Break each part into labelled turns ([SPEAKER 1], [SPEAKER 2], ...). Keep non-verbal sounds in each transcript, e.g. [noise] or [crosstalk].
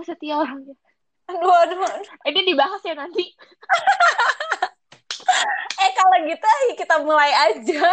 [SPEAKER 1] aku setia orangnya
[SPEAKER 2] aduh aduh,
[SPEAKER 1] ini dibahas ya nanti [laughs]
[SPEAKER 2] eh kalau gitu kita mulai aja [laughs]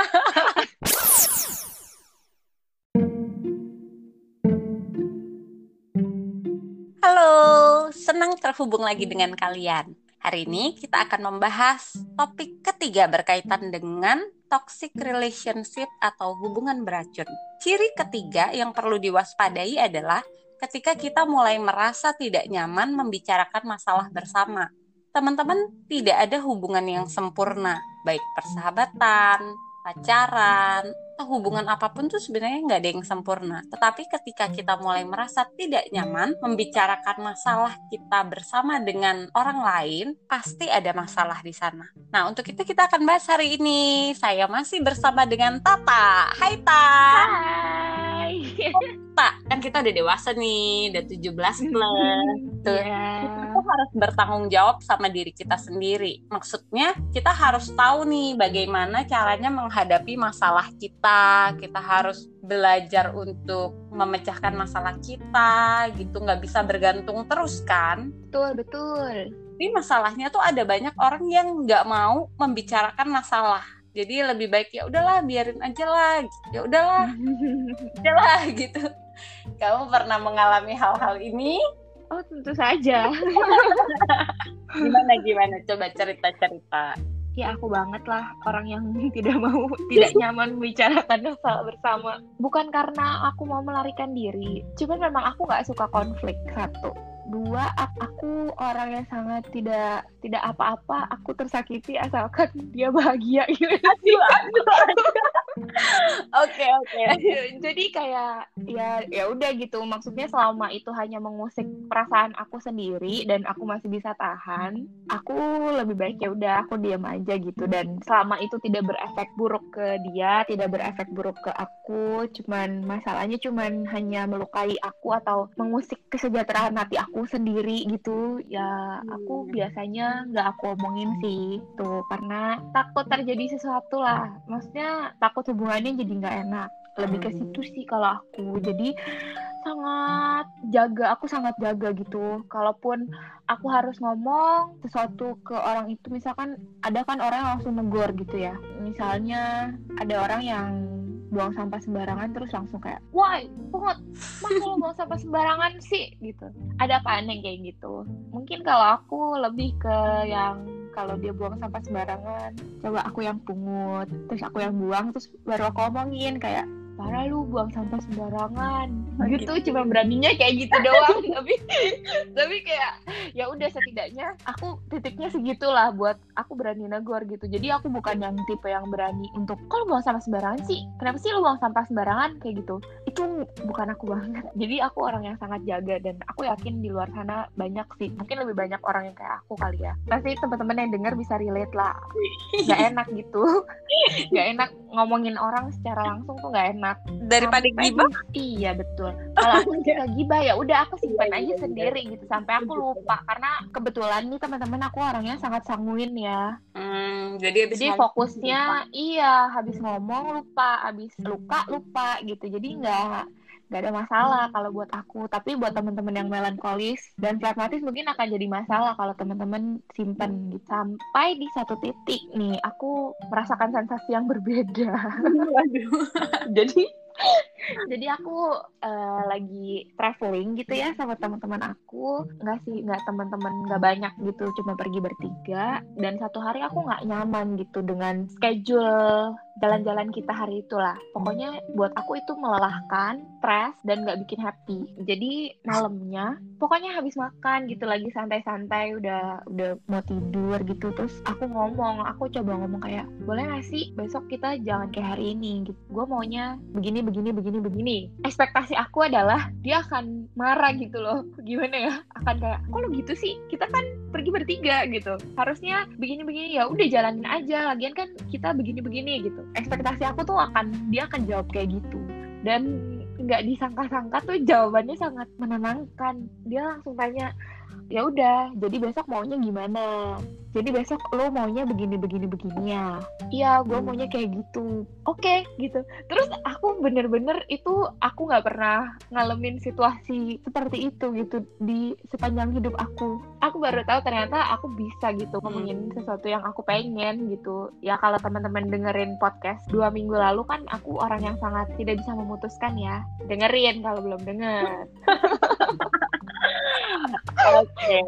[SPEAKER 2] Halo, senang terhubung lagi dengan kalian. Hari ini kita akan membahas topik ketiga berkaitan dengan toxic relationship atau hubungan beracun. Ciri ketiga yang perlu diwaspadai adalah ketika kita mulai merasa tidak nyaman membicarakan masalah bersama. Teman-teman, tidak ada hubungan yang sempurna, baik persahabatan, pacaran, atau hubungan apa pun tuh sebenarnya nggak ada yang sempurna. Tetapi ketika kita mulai merasa tidak nyaman membicarakan masalah kita bersama dengan orang lain, pasti ada masalah di sana. Nah, untuk itu kita akan bahas hari ini. Saya masih bersama dengan Tata. Hai Tata.
[SPEAKER 1] hai
[SPEAKER 2] Pak, kan kita udah dewasa nih, udah 17 plus. [laughs] Tuh.
[SPEAKER 1] Iya.
[SPEAKER 2] Harus bertanggung jawab sama diri kita sendiri. Maksudnya, kita harus tahu nih bagaimana caranya menghadapi masalah kita. Kita harus belajar untuk memecahkan masalah kita, gitu. Nggak bisa bergantung terus kan?
[SPEAKER 1] betul betul
[SPEAKER 2] Tapi masalahnya tuh ada banyak orang yang nggak mau membicarakan masalah. Jadi lebih baik ya udahlah biarin aja lah, ya udahlah [laughs] aja lah gitu. Kamu pernah mengalami hal-hal ini?
[SPEAKER 1] Oh tentu saja [laughs]
[SPEAKER 2] Gimana gimana? Coba cerita cerita.
[SPEAKER 1] ya aku banget lah orang yang [laughs] tidak mau tidak nyaman membicarakan masalah bersama bukan karena aku mau melarikan diri cuman memang aku nggak suka konflik satu dua ak- aku orang yang sangat tidak tidak apa-apa aku tersakiti asalkan dia bahagia gitu
[SPEAKER 2] Aduh, aduh, aduh. Oke oke.
[SPEAKER 1] jadi kayak ya ya udah gitu. Maksudnya selama itu hanya mengusik perasaan aku sendiri dan aku masih bisa tahan aku lebih baik ya udah aku diam aja gitu. Dan selama itu tidak berefek buruk ke dia tidak berefek buruk ke aku cuman masalahnya cuman hanya melukai aku atau mengusik kesejahteraan hati aku sendiri gitu. Ya aku
[SPEAKER 2] Hmm.
[SPEAKER 1] biasanya nggak aku omongin sih tuh. Karena takut terjadi sesuatu lah. Maksudnya takut hubungannya jadi nggak enak. Lebih ke
[SPEAKER 2] Hmm.
[SPEAKER 1] situ sih kalau aku. Jadi sangat jaga aku sangat jaga gitu. Kalaupun aku harus ngomong sesuatu ke orang itu misalkan ada kan orang yang langsung negor gitu ya. Misalnya ada orang yang buang sampah sembarangan terus langsung kayak wah pungut masa lo buang sampah sembarangan sih? Gitu. Ada kan yang kayak gitu. Mungkin kalau aku lebih ke yang kalau dia buang sampah sembarangan coba aku yang pungut terus aku yang buang terus baru aku omongin kayak parah lu buang sampah sembarangan.
[SPEAKER 2] Oh,
[SPEAKER 1] gitu.
[SPEAKER 2] gitu.
[SPEAKER 1] cuma beraninya kayak gitu doang [laughs] tapi tapi kayak ya udah setidaknya aku titiknya segitulah buat aku berani negor gitu. Jadi aku bukan yang tipe yang berani untuk kalau buang sampah sembarangan sih? Kenapa sih lu buang sampah sembarangan? Kayak gitu. Itu bukan aku banget. [laughs] Jadi aku orang yang sangat jaga dan aku yakin di luar sana banyak sih. Mungkin lebih banyak orang yang kayak aku kali ya. Pasti teman-teman yang dengar bisa relate lah. [laughs] Nggak enak gitu. Nggak enak ngomongin orang secara langsung tuh nggak enak
[SPEAKER 2] Daripada
[SPEAKER 1] Sampai-
[SPEAKER 2] gibah.
[SPEAKER 1] iya betul. Kalau aku [laughs] suka gibah ya udah aku simpan aja sendiri gitu. Sampai aku lupa karena kebetulan nih teman-teman aku orangnya sangat sanguin ya.
[SPEAKER 2] Hmm, jadi habis
[SPEAKER 1] jadi fokusnya iya habis ngomong lupa habis luka lupa gitu. Jadi nggak nggak ada masalah kalau buat aku. Tapi buat teman-teman yang melankolis dan pragmatis mungkin akan jadi masalah kalau teman-teman simpen gitu. Sampai di satu titik nih aku merasakan sensasi yang berbeda. [laughs] [laughs] Jadi jadi aku eh, lagi traveling gitu ya sama teman-teman aku. Nggak sih nggak teman-teman nggak banyak gitu cuma pergi bertiga. Dan satu hari aku nggak nyaman gitu dengan schedule jalan-jalan kita hari itulah. Pokoknya buat aku itu melelahkan stres dan nggak bikin happy. Jadi malamnya pokoknya habis makan gitu lagi santai-santai udah udah mau tidur gitu. Terus aku ngomong aku coba ngomong kayak boleh nggak sih besok kita jangan kayak hari ini? Gitu. Gue maunya begini begini begini begini. Ekspektasi aku adalah dia akan marah gitu loh. [laughs] Gimana ya? Akan kayak kok lo gitu sih? Kita kan pergi bertiga gitu. Harusnya begini begini ya udah jalanin aja. Lagian kan kita begini begini gitu. Ekspektasi aku tuh akan dia akan jawab kayak gitu. Dan nggak disangka-sangka tuh jawabannya sangat menenangkan. Dia langsung tanya ya udah jadi besok maunya gimana? Jadi besok lo maunya begini begini begini ya iya gue maunya kayak gitu. Oke okay, gitu. Terus aku bener-bener itu aku nggak pernah ngalamin situasi seperti itu gitu di sepanjang hidup aku. Aku baru tahu ternyata aku bisa gitu ngomongin sesuatu yang aku pengen gitu. Ya kalau teman-teman dengerin podcast dua minggu lalu kan aku orang yang sangat tidak bisa memutuskan ya. Dengerin kalau belum denger [laughs]
[SPEAKER 2] Oke. Okay.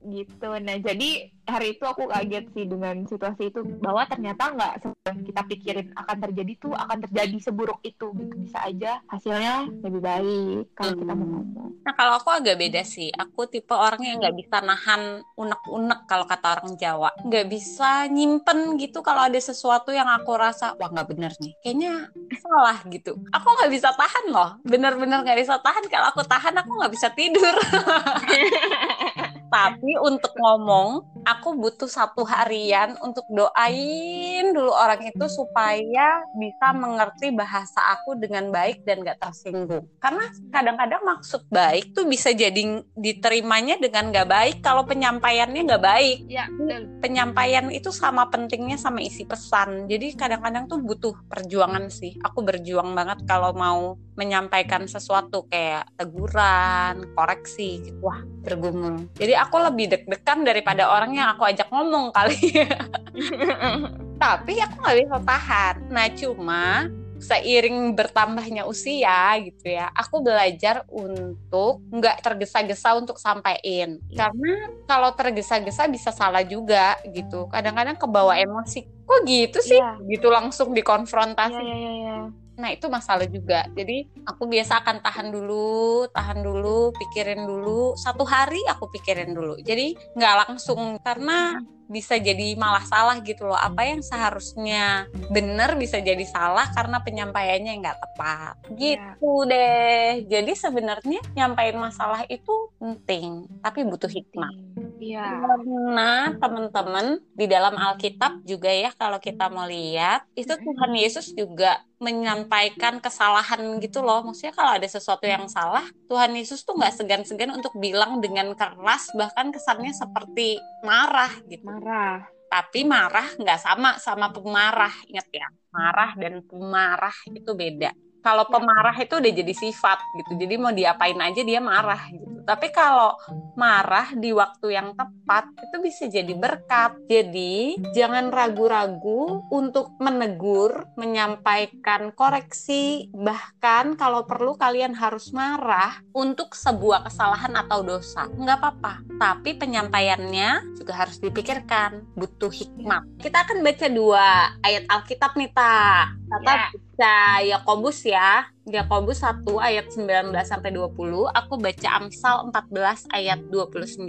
[SPEAKER 1] Gitu. Nah, jadi hari itu aku kaget sih dengan situasi itu bahwa ternyata nggak kita pikirin akan terjadi tuh akan terjadi seburuk itu gitu. Bisa aja hasilnya lebih baik kalau kita mau.
[SPEAKER 2] Nah, kalau aku agak beda sih. Aku tipe orang yang nggak bisa nahan unek-unek kalau kata orang Jawa. Nggak bisa nyimpen gitu kalau ada sesuatu yang aku rasa wah nggak bener nih. Kayaknya salah gitu. Aku nggak bisa tahan loh. Bener-bener nggak bisa tahan. Kalau aku tahan aku nggak bisa tidur. [laughs] Tapi untuk ngomong, aku butuh satu harian untuk doain dulu orang itu supaya bisa mengerti bahasa aku dengan baik dan gak tersinggung. Karena kadang-kadang maksud baik tuh bisa jadi diterimanya dengan gak baik kalau penyampaiannya gak baik.
[SPEAKER 1] Ya, betul.
[SPEAKER 2] Penyampaian itu sama pentingnya sama isi pesan. Jadi kadang-kadang tuh butuh perjuangan sih. Aku berjuang banget kalau mau menyampaikan sesuatu kayak teguran, koreksi, gitu. wah bergumul. Jadi aku lebih deg-degan daripada orang yang aku ajak ngomong kali. [laughs] Tapi aku nggak bisa tahan. Nah cuma seiring bertambahnya usia gitu ya, aku belajar untuk nggak tergesa-gesa untuk sampaikan. Karena kalau tergesa-gesa bisa salah juga gitu. Kadang-kadang kebawa emosi. Kok gitu sih? Yeah. Gitu langsung dikonfrontasi.
[SPEAKER 1] Yeah, yeah, yeah.
[SPEAKER 2] Nah itu masalah juga. Jadi aku biasa akan tahan dulu, tahan dulu, pikirin dulu. Satu hari aku pikirin dulu. Jadi nggak langsung karena bisa jadi malah salah gitu loh. Apa yang seharusnya benar bisa jadi salah karena penyampaiannya nggak tepat. Iya. Gitu ya. deh. Jadi sebenarnya nyampain masalah itu penting, tapi butuh hikmah.
[SPEAKER 1] Iya.
[SPEAKER 2] Karena teman-teman di dalam Alkitab juga ya kalau kita mau lihat itu Tuhan Yesus juga menyampaikan kesalahan gitu loh. Maksudnya kalau ada sesuatu yang salah, Tuhan Yesus tuh nggak segan-segan untuk bilang dengan keras bahkan kesannya seperti marah gitu.
[SPEAKER 1] Marah.
[SPEAKER 2] Tapi marah nggak sama sama pemarah, ingat ya. Marah dan pemarah itu beda kalau pemarah itu udah jadi sifat gitu jadi mau diapain aja dia marah gitu tapi kalau marah di waktu yang tepat itu bisa jadi berkat. Jadi jangan ragu-ragu untuk menegur menyampaikan koreksi. Bahkan kalau perlu kalian harus marah untuk sebuah kesalahan atau dosa. Nggak apa-apa. Tapi penyampaiannya juga harus dipikirkan. Butuh hikmat kita akan baca dua ayat Alkitab nih tak Tata yeah. baca Yakobus ya. Yakobus 1 ayat 19 sampai 20, aku baca Amsal 14 ayat 29.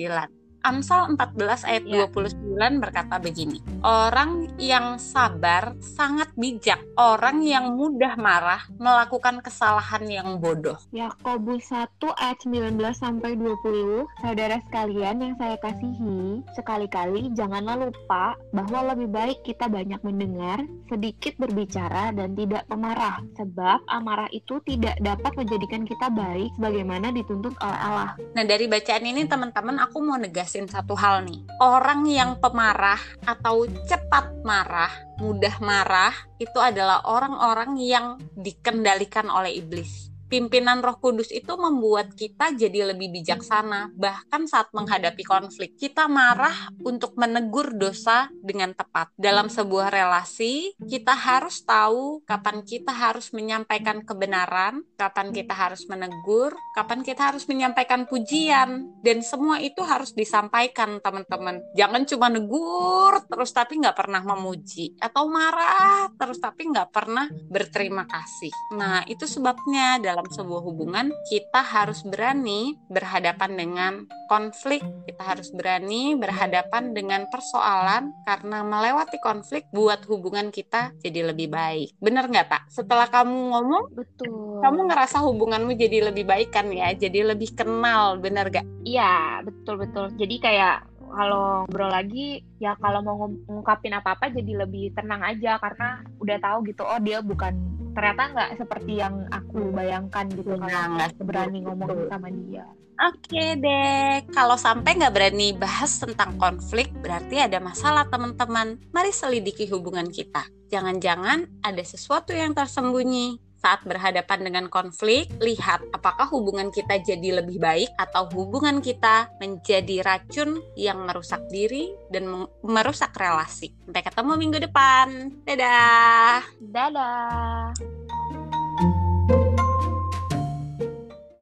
[SPEAKER 2] Amsal 14 ayat ya. 29 berkata begini. Orang yang sabar sangat bijak. Orang yang mudah marah melakukan kesalahan yang bodoh.
[SPEAKER 1] Yakobus 1 ayat 19 sampai 20. Saudara sekalian yang saya kasihi, sekali-kali janganlah lupa bahwa lebih baik kita banyak mendengar, sedikit berbicara dan tidak pemarah. Sebab amarah itu tidak dapat menjadikan kita baik sebagaimana dituntut oleh Allah.
[SPEAKER 2] Nah, dari bacaan ini teman-teman aku mau negas jelasin satu hal nih. Orang yang pemarah atau cepat marah, mudah marah, itu adalah orang-orang yang dikendalikan oleh iblis pimpinan Roh Kudus itu membuat kita jadi lebih bijaksana, bahkan saat menghadapi konflik. Kita marah untuk menegur dosa dengan tepat. Dalam sebuah relasi, kita harus tahu kapan kita harus menyampaikan kebenaran, kapan kita harus menegur, kapan kita harus menyampaikan pujian, dan semua itu harus disampaikan, teman-teman. Jangan cuma negur terus tapi nggak pernah memuji, atau marah terus tapi nggak pernah berterima kasih. Nah, itu sebabnya dalam dalam sebuah hubungan kita harus berani berhadapan dengan konflik. Kita harus berani berhadapan dengan persoalan karena melewati konflik buat hubungan kita jadi lebih baik. Bener nggak tak setelah kamu ngomong
[SPEAKER 1] betul.
[SPEAKER 2] kamu ngerasa hubunganmu jadi lebih baik kan ya? Jadi lebih kenal bener gak
[SPEAKER 1] iya betul betul. Jadi kayak kalau ngobrol lagi ya kalau mau ngungkapin apa-apa jadi lebih tenang aja karena udah tahu gitu oh dia bukan ternyata nggak seperti yang aku bayangkan gitu
[SPEAKER 2] Nah,
[SPEAKER 1] kalau
[SPEAKER 2] nggak
[SPEAKER 1] berani ngomong sama dia
[SPEAKER 2] Oke deh, kalau sampai nggak berani bahas tentang konflik, berarti ada masalah teman-teman. Mari selidiki hubungan kita. Jangan-jangan ada sesuatu yang tersembunyi. Saat berhadapan dengan konflik, lihat apakah hubungan kita jadi lebih baik atau hubungan kita menjadi racun yang merusak diri dan merusak relasi. Sampai ketemu minggu depan. Dadah!
[SPEAKER 1] dadah